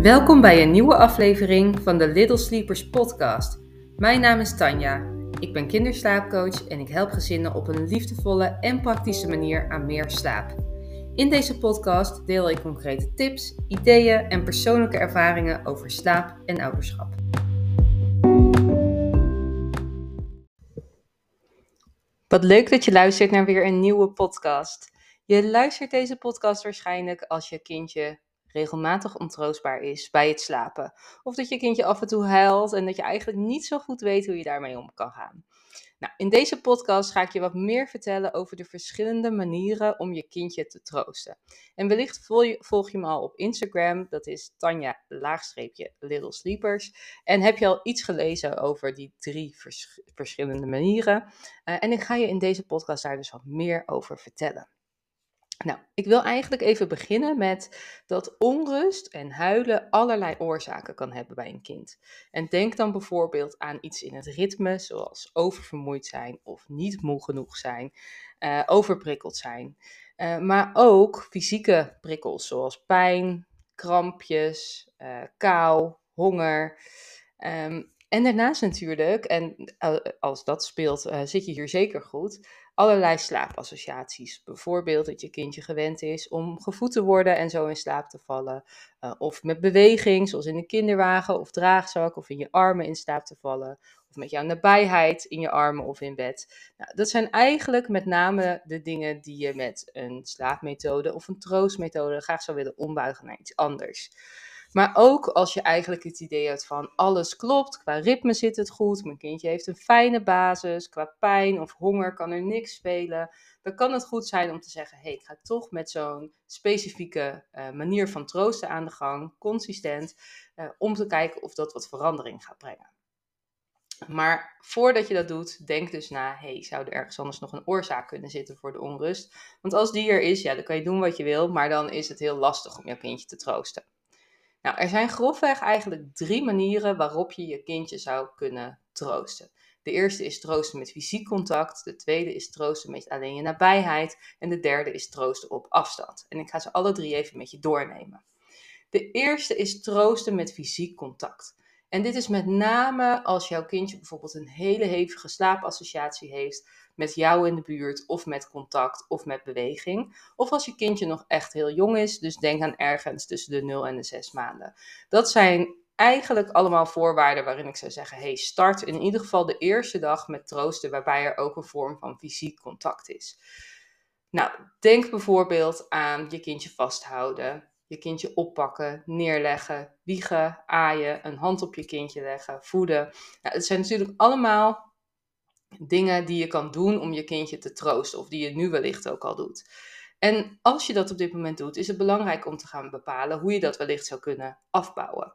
Welkom bij een nieuwe aflevering van de Little Sleepers podcast. Mijn naam is Tanja. Ik ben kinderslaapcoach en ik help gezinnen op een liefdevolle en praktische manier aan meer slaap. In deze podcast deel ik concrete tips, ideeën en persoonlijke ervaringen over slaap en ouderschap. Wat leuk dat je luistert naar weer een nieuwe podcast. Je luistert deze podcast waarschijnlijk als je kindje regelmatig ontroostbaar is bij het slapen. Of dat je kindje af en toe huilt en dat je eigenlijk niet zo goed weet hoe je daarmee om kan gaan. Nou, in deze podcast ga ik je wat meer vertellen over de verschillende manieren om je kindje te troosten. En wellicht volg je, me al op Instagram, dat is Tanja laagstreepje Little Sleepers. En heb je al iets gelezen over die drie verschillende manieren. Uh, en ik ga je in deze podcast daar dus wat meer over vertellen. Nou, ik wil eigenlijk even beginnen met dat onrust en huilen allerlei oorzaken kan hebben bij een kind. En denk dan bijvoorbeeld aan iets in het ritme, zoals oververmoeid zijn of niet moe genoeg zijn, uh, overprikkeld zijn. Uh, maar ook fysieke prikkels, zoals pijn, krampjes, uh, kou, honger. Um, en daarnaast natuurlijk, en als dat speelt, zit je hier zeker goed, allerlei slaapassociaties. Bijvoorbeeld dat je kindje gewend is om gevoed te worden en zo in slaap te vallen. Uh, of met beweging, zoals in een kinderwagen of draagzak, of in je armen in slaap te vallen. Of met jouw nabijheid in je armen of in bed. Nou, dat zijn eigenlijk met name de dingen die je met een slaapmethode of een troostmethode graag zou willen ombuigen naar iets anders. Maar ook als je eigenlijk het idee hebt van alles klopt, qua ritme zit het goed, mijn kindje heeft een fijne basis, qua pijn of honger kan er niks spelen, dan kan het goed zijn om te zeggen, hé, hey, ik ga toch met zo'n specifieke uh, manier van troosten aan de gang, consistent, uh, om te kijken of dat wat verandering gaat brengen. Maar voordat je dat doet, denk dus na, hey, zou er ergens anders nog een oorzaak kunnen zitten voor de onrust? Want als die er is, ja, dan kan je doen wat je wil, maar dan is het heel lastig om jouw kindje te troosten. Nou, er zijn grofweg eigenlijk drie manieren waarop je je kindje zou kunnen troosten. De eerste is troosten met fysiek contact, de tweede is troosten met alleen je nabijheid en de derde is troosten op afstand. En ik ga ze alle drie even met je doornemen. De eerste is troosten met fysiek contact. En dit is met name als jouw kindje bijvoorbeeld een hele hevige slaapassociatie heeft met jou in de buurt of met contact of met beweging. Of als je kindje nog echt heel jong is, dus denk aan ergens tussen de 0 en de 6 maanden. Dat zijn eigenlijk allemaal voorwaarden waarin ik zou zeggen: hey, start in ieder geval de eerste dag met troosten, waarbij er ook een vorm van fysiek contact is. Nou, denk bijvoorbeeld aan je kindje vasthouden, je kindje oppakken, neerleggen, wiegen, aaien, een hand op je kindje leggen, voeden. Nou, het zijn natuurlijk allemaal dingen die je kan doen om je kindje te troosten, of die je nu wellicht ook al doet. En als je dat op dit moment doet, is het belangrijk om te gaan bepalen hoe je dat wellicht zou kunnen afbouwen.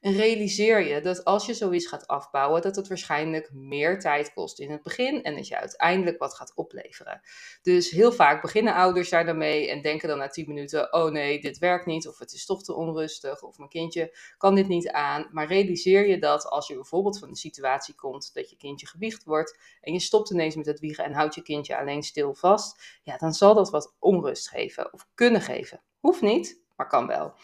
En realiseer je dat als je zoiets gaat afbouwen, dat het waarschijnlijk meer tijd kost in het begin en dat je uiteindelijk wat gaat opleveren. Dus heel vaak beginnen ouders daar mee en denken dan na 10 minuten: oh nee, dit werkt niet, of het is toch te onrustig, of mijn kindje kan dit niet aan. Maar realiseer je dat als je bijvoorbeeld van een situatie komt dat je kindje gewiegd wordt en je stopt ineens met het wiegen en houdt je kindje alleen stil vast, ja, dan zal dat wat onrust geven of kunnen geven. Hoeft niet, maar kan wel.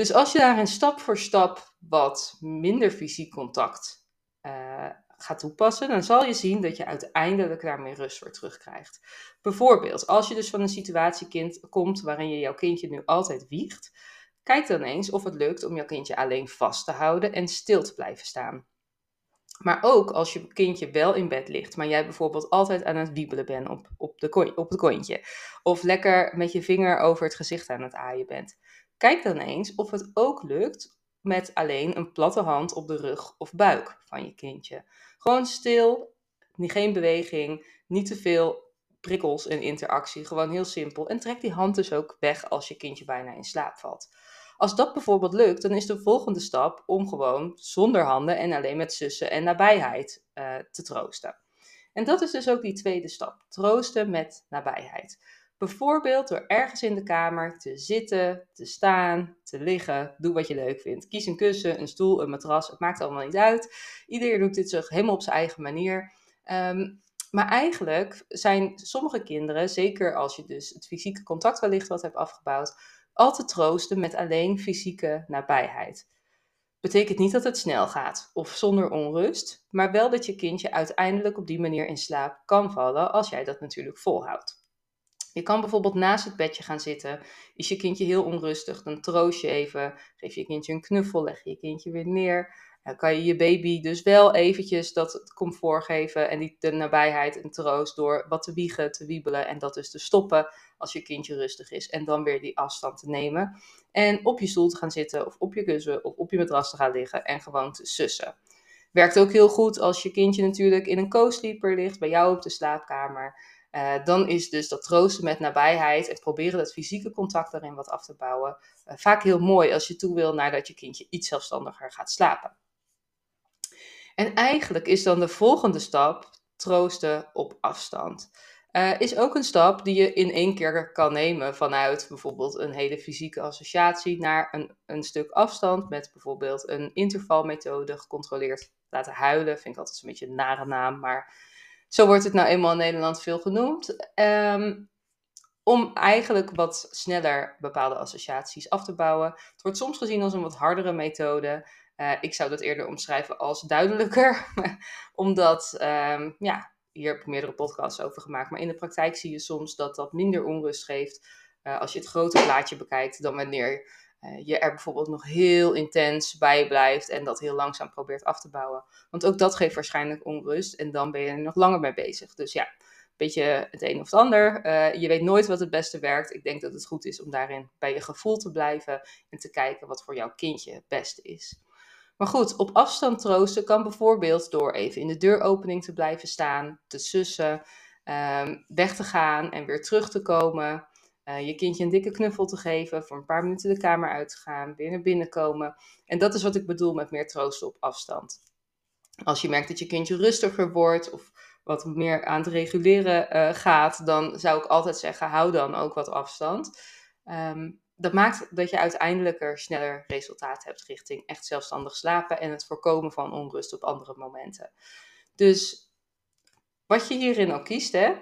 Dus als je daarin stap voor stap wat minder fysiek contact uh, gaat toepassen, dan zal je zien dat je uiteindelijk daarmee rust weer terugkrijgt. Bijvoorbeeld, als je dus van een situatie kind, komt waarin je jouw kindje nu altijd wiegt, kijk dan eens of het lukt om jouw kindje alleen vast te houden en stil te blijven staan. Maar ook als je kindje wel in bed ligt, maar jij bijvoorbeeld altijd aan het wiebelen bent op, op, de, op het kontje. Of lekker met je vinger over het gezicht aan het aaien bent. Kijk dan eens of het ook lukt met alleen een platte hand op de rug of buik van je kindje. Gewoon stil, geen beweging, niet te veel prikkels en interactie. Gewoon heel simpel. En trek die hand dus ook weg als je kindje bijna in slaap valt. Als dat bijvoorbeeld lukt, dan is de volgende stap om gewoon zonder handen en alleen met zussen en nabijheid uh, te troosten. En dat is dus ook die tweede stap: troosten met nabijheid. Bijvoorbeeld door ergens in de kamer te zitten, te staan, te liggen. Doe wat je leuk vindt. Kies een kussen, een stoel, een matras. Het maakt allemaal niet uit. Iedereen doet dit zich helemaal op zijn eigen manier. Ehm, maar eigenlijk zijn sommige kinderen, zeker als je dus het fysieke contact wellicht wat hebt afgebouwd, al te troosten met alleen fysieke nabijheid. Betekent niet dat het snel gaat of zonder onrust, maar wel dat je kindje uiteindelijk op die manier in slaap kan vallen als jij dat natuurlijk volhoudt. Je kan bijvoorbeeld naast het bedje gaan zitten. Is je kindje heel onrustig, dan troost je even. Geef je kindje een knuffel, leg je je kindje weer neer. Dan kan je je baby dus wel eventjes dat comfort geven en die, de nabijheid en troost door wat te wiegen, te wiebelen en dat dus te stoppen als je kindje rustig is. En dan weer die afstand te nemen. En op je stoel te gaan zitten of op je kussen of op je matras te gaan liggen en gewoon te sussen. Werkt ook heel goed als je kindje natuurlijk in een co-sleeper ligt bij jou op de slaapkamer. Uh, dan is dus dat troosten met nabijheid en proberen dat fysieke contact daarin wat af te bouwen uh, vaak heel mooi als je toe wil naar dat je kindje iets zelfstandiger gaat slapen. En eigenlijk is dan de volgende stap troosten op afstand. Uh, is ook een stap die je in één keer kan nemen vanuit bijvoorbeeld een hele fysieke associatie naar een, een stuk afstand met bijvoorbeeld een intervalmethode gecontroleerd laten huilen. Vind ik altijd een beetje een nare naam, maar zo wordt het nou eenmaal in Nederland veel genoemd. Um, om eigenlijk wat sneller bepaalde associaties af te bouwen. Het wordt soms gezien als een wat hardere methode. Uh, ik zou dat eerder omschrijven als duidelijker, omdat um, ja, hier heb ik meerdere podcasts over gemaakt. Maar in de praktijk zie je soms dat dat minder onrust geeft uh, als je het grote plaatje bekijkt dan wanneer uh, je er bijvoorbeeld nog heel intens bij blijft en dat heel langzaam probeert af te bouwen. Want ook dat geeft waarschijnlijk onrust en dan ben je er nog langer mee bezig. Dus ja, een beetje het een of het ander. Uh, je weet nooit wat het beste werkt. Ik denk dat het goed is om daarin bij je gevoel te blijven en te kijken wat voor jouw kindje het beste is. Maar goed, op afstand troosten kan bijvoorbeeld door even in de deuropening te blijven staan, te sussen, um, weg te gaan en weer terug te komen. Uh, je kindje een dikke knuffel te geven, voor een paar minuten de kamer uit te gaan, weer naar binnen komen. En dat is wat ik bedoel met meer troosten op afstand. Als je merkt dat je kindje rustiger wordt of wat meer aan het reguleren uh, gaat, dan zou ik altijd zeggen: hou dan ook wat afstand. Um, dat maakt dat je uiteindelijk er sneller resultaat hebt richting echt zelfstandig slapen en het voorkomen van onrust op andere momenten. Dus wat je hierin ook kiest, hè,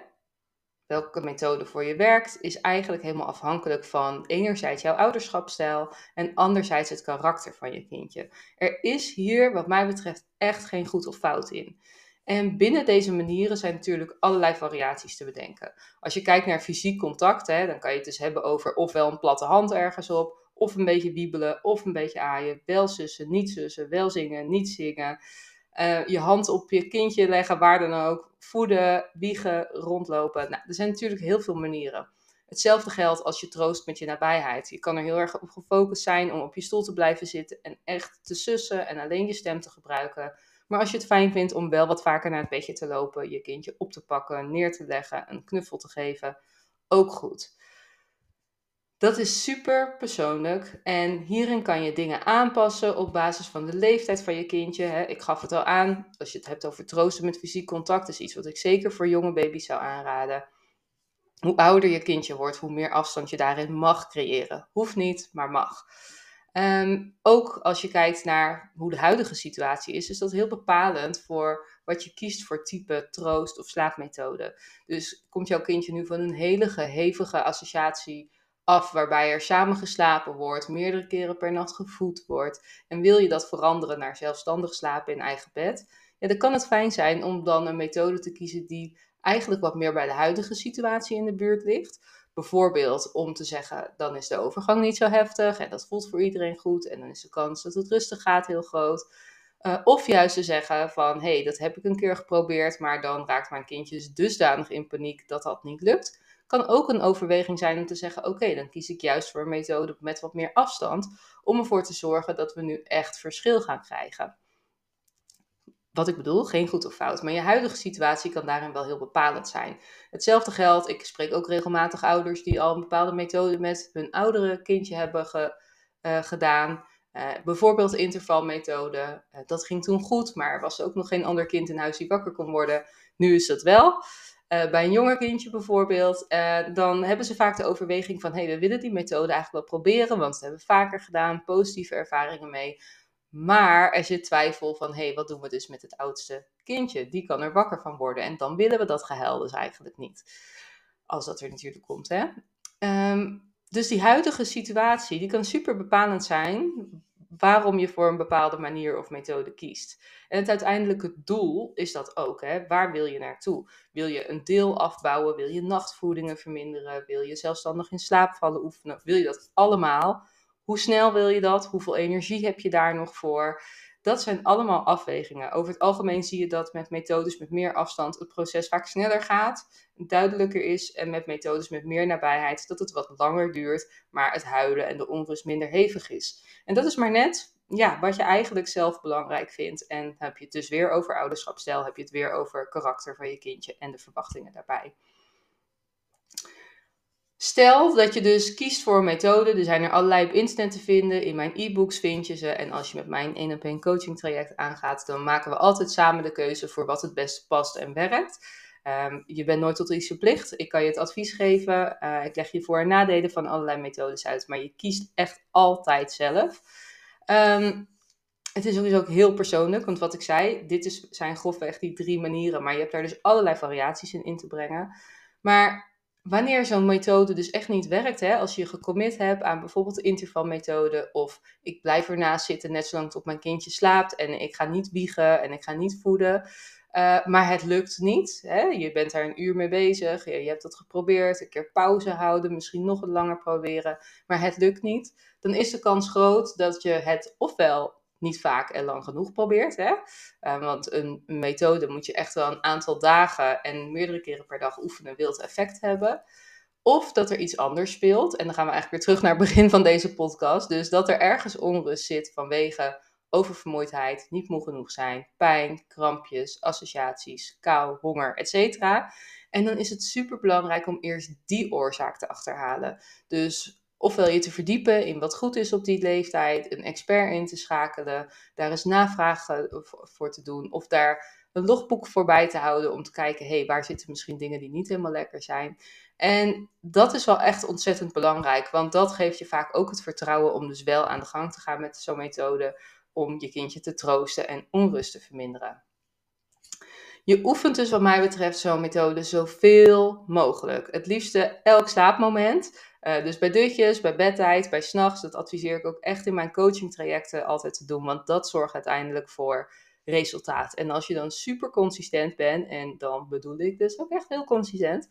welke methode voor je werkt, is eigenlijk helemaal afhankelijk van enerzijds jouw ouderschapstijl en anderzijds het karakter van je kindje. Er is hier, wat mij betreft, echt geen goed of fout in. En binnen deze manieren zijn natuurlijk allerlei variaties te bedenken. Als je kijkt naar fysiek contact, hè, dan kan je het dus hebben over ofwel een platte hand ergens op, of een beetje wiebelen, of een beetje aaien, wel sussen, niet sussen, wel zingen, niet zingen. Uh, je hand op je kindje leggen, waar dan ook, voeden, wiegen, rondlopen. Nou, er zijn natuurlijk heel veel manieren. Hetzelfde geldt als je troost met je nabijheid. Je kan er heel erg op gefocust zijn om op je stoel te blijven zitten en echt te sussen en alleen je stem te gebruiken. Maar als je het fijn vindt om wel wat vaker naar het bedje te lopen, je kindje op te pakken, neer te leggen, een knuffel te geven, ook goed. Dat is super persoonlijk en hierin kan je dingen aanpassen op basis van de leeftijd van je kindje. Ik gaf het al aan, als je het hebt over troosten met fysiek contact, is iets wat ik zeker voor jonge baby's zou aanraden. Hoe ouder je kindje wordt, hoe meer afstand je daarin mag creëren. Hoeft niet, maar mag. Um, ook als je kijkt naar hoe de huidige situatie is, is dat heel bepalend voor wat je kiest voor type troost of slaapmethode. Dus komt jouw kindje nu van een hele gehevige associatie waarbij er samen geslapen wordt, meerdere keren per nacht gevoed wordt, en wil je dat veranderen naar zelfstandig slapen in eigen bed, ja, dan kan het fijn zijn om dan een methode te kiezen die eigenlijk wat meer bij de huidige situatie in de buurt ligt Bijvoorbeeld om te zeggen, dan is de overgang niet zo heftig en dat voelt voor iedereen goed en dan is de kans dat het rustig gaat heel groot. Uh, of juist te zeggen van, hé, hey, dat heb ik een keer geprobeerd, maar dan raakt mijn kindje dus dusdanig in paniek dat dat niet lukt. Kan ook een overweging zijn om te zeggen, oké, dan kies ik juist voor een methode met wat meer afstand, om ervoor te zorgen dat we nu echt verschil gaan krijgen. Wat ik bedoel, geen goed of fout. Maar je huidige situatie kan daarin wel heel bepalend zijn. Hetzelfde geldt, ik spreek ook regelmatig ouders die al een bepaalde methode met hun oudere kindje hebben ge, uh, gedaan. Uh, bijvoorbeeld de intervalmethode. Uh, dat ging toen goed, maar er was ook nog geen ander kind in huis die wakker kon worden. Nu is dat wel. Bij een jonger kindje bijvoorbeeld, dan hebben ze vaak de overweging van: hé, hey, we willen die methode eigenlijk wel proberen, want we hebben vaker gedaan, positieve ervaringen mee. Maar er zit twijfel van, hé, hey, wat doen we dus met het oudste kindje? Die kan er wakker van worden. En dan willen we dat gehuil dus eigenlijk niet. Als dat er natuurlijk komt, hè. Um, dus die huidige situatie, die kan super bepalend zijn waarom je voor een bepaalde manier of methode kiest. En het uiteindelijke doel is dat ook. Hè? Waar wil je naartoe? Wil je een deel afbouwen? Wil je nachtvoedingen verminderen? Wil je zelfstandig in slaap vallen oefenen? Wil je dat allemaal? Hoe snel wil je dat? Hoeveel energie heb je daar nog voor? Dat zijn allemaal afwegingen. Over het algemeen zie je dat met methodes met meer afstand het proces vaak sneller gaat, duidelijker is en met methodes met meer nabijheid dat het wat langer duurt, maar het huilen en de onrust minder hevig is. En dat is maar net ja, wat je eigenlijk zelf belangrijk vindt. En heb je het dus weer over ouderschapstijl, heb je het weer over karakter van je kindje en de verwachtingen daarbij. Stel dat je dus kiest voor een methode. Er zijn er allerlei op internet te vinden. In mijn e-books vind je ze. En als je met mijn 1 op 1 coaching traject aangaat, dan maken we altijd samen de keuze voor wat het beste past en werkt. Um, je bent nooit tot iets verplicht. Ik kan je het advies geven. Uh, ik leg je voor- en nadelen van allerlei methodes uit. Maar je kiest echt altijd zelf. Um, het is ook heel persoonlijk. Want wat ik zei, dit zijn grofweg die drie manieren. Maar je hebt daar dus allerlei variaties in in te brengen. Maar wanneer zo'n methode dus echt niet werkt, hè, als je gecommit hebt aan bijvoorbeeld de intervalmethode of ik blijf ernaast zitten net zolang tot mijn kindje slaapt en ik ga niet wiegen en ik ga niet voeden, uh, maar het lukt niet. Hè? Je bent daar een uur mee bezig, je, je hebt dat geprobeerd, een keer pauze houden, misschien nog wat langer proberen, maar het lukt niet. Dan is de kans groot dat je het ofwel niet vaak en lang genoeg probeert. Hè? Uh, want een, methode moet je echt wel een aantal dagen en meerdere keren per dag oefenen, wil het effect hebben. Of dat er iets anders speelt. En dan gaan we eigenlijk weer terug naar het begin van deze podcast. Dus dat er ergens onrust zit vanwege oververmoeidheid, niet moe genoeg zijn, pijn, krampjes, associaties, kou, honger, etc. En dan is het super belangrijk om eerst die oorzaak te achterhalen. Dus ofwel je te verdiepen in wat goed is op die leeftijd, een expert in te schakelen, daar eens navragen voor te doen, of daar een logboek voorbij te houden om te kijken, hé, hey, waar zitten misschien dingen die niet helemaal lekker zijn. En dat is wel echt ontzettend belangrijk, want dat geeft je vaak ook het vertrouwen om dus wel aan de gang te gaan met zo'n methode, om je kindje te troosten en onrust te verminderen. Je oefent dus wat mij betreft zo'n methode zoveel mogelijk. Het liefste elk slaapmoment. Uh, dus bij dutjes, bij bedtijd, bij s'nachts. Dat adviseer ik ook echt in mijn coaching trajecten altijd te doen. Want dat zorgt uiteindelijk voor resultaat. En als je dan super consistent bent, en dan bedoel ik dus ook echt heel consistent,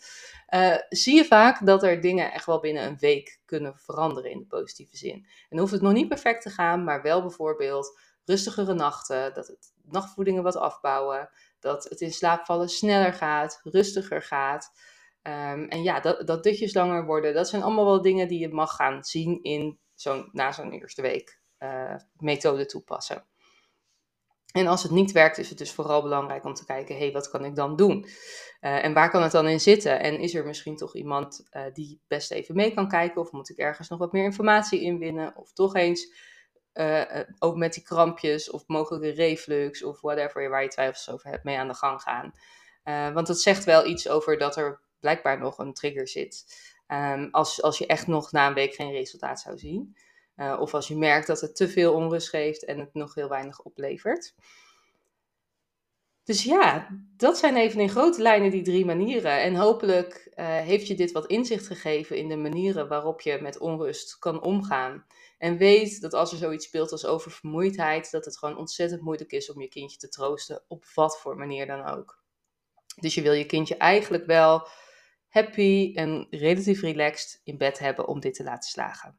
uh, zie je vaak dat er dingen echt wel binnen een week kunnen veranderen in de positieve zin. En hoeft het nog niet perfect te gaan, maar wel bijvoorbeeld rustigere nachten, dat het nachtvoedingen wat afbouwen, dat het in slaap vallen sneller gaat, rustiger gaat. Um, en ja, dat, dat dutjes langer worden, dat zijn allemaal wel dingen die je mag gaan zien in zo'n, na zo'n eerste week uh, methode toepassen. En als het niet werkt, is het dus vooral belangrijk om te kijken, hé, hey, wat kan ik dan doen? Uh, en waar kan het dan in zitten? En is er misschien toch iemand uh, die best even mee kan kijken? Of moet ik ergens nog wat meer informatie inwinnen? Of toch eens, ook met die krampjes of mogelijke reflux of whatever, waar je twijfels over hebt, mee aan de gang gaan. want dat zegt wel iets over dat er blijkbaar nog een trigger zit. Um, als, als je echt nog na een week geen resultaat zou zien. Uh, of als je merkt dat het te veel onrust geeft en het nog heel weinig oplevert. Dus ja, dat zijn even in grote lijnen die drie manieren. En hopelijk uh, heeft je dit wat inzicht gegeven in de manieren waarop je met onrust kan omgaan. En weet dat als er zoiets speelt als oververmoeidheid, dat het gewoon ontzettend moeilijk is om je kindje te troosten, op wat voor manier dan ook. Dus je wil je kindje eigenlijk wel happy en relatief relaxed in bed hebben om dit te laten slagen.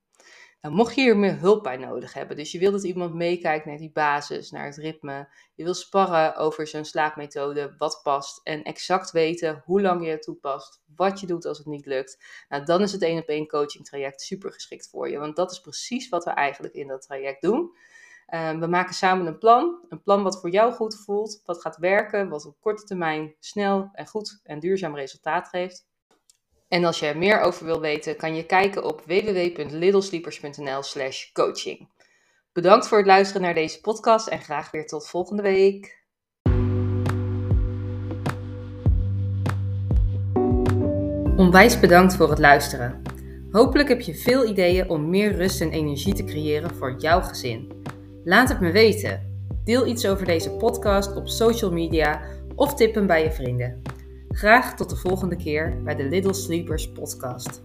Nou, mocht je hier meer hulp bij nodig hebben, dus je wil dat iemand meekijkt naar die basis, naar het ritme, je wil sparren over zo'n slaapmethode, wat past en exact weten hoe lang je het toepast, wat je doet als het niet lukt, nou, dan is het één op één coaching traject super geschikt voor je, want dat is precies wat we eigenlijk in dat traject doen. Uh, we maken samen een plan, een plan wat voor jou goed voelt, wat gaat werken, wat op korte termijn snel en goed en duurzaam resultaat geeft. En als je er meer over wil weten, kan je kijken op www.littlesleepers.nl/slash coaching. Bedankt voor het luisteren naar deze podcast en graag weer tot volgende week. Onwijs bedankt voor het luisteren. Hopelijk heb je veel ideeën om meer rust en energie te creëren voor jouw gezin. Laat het me weten. Deel iets over deze podcast op social media of tip hem bij je vrienden. Graag tot de volgende keer bij de Little Sleepers podcast.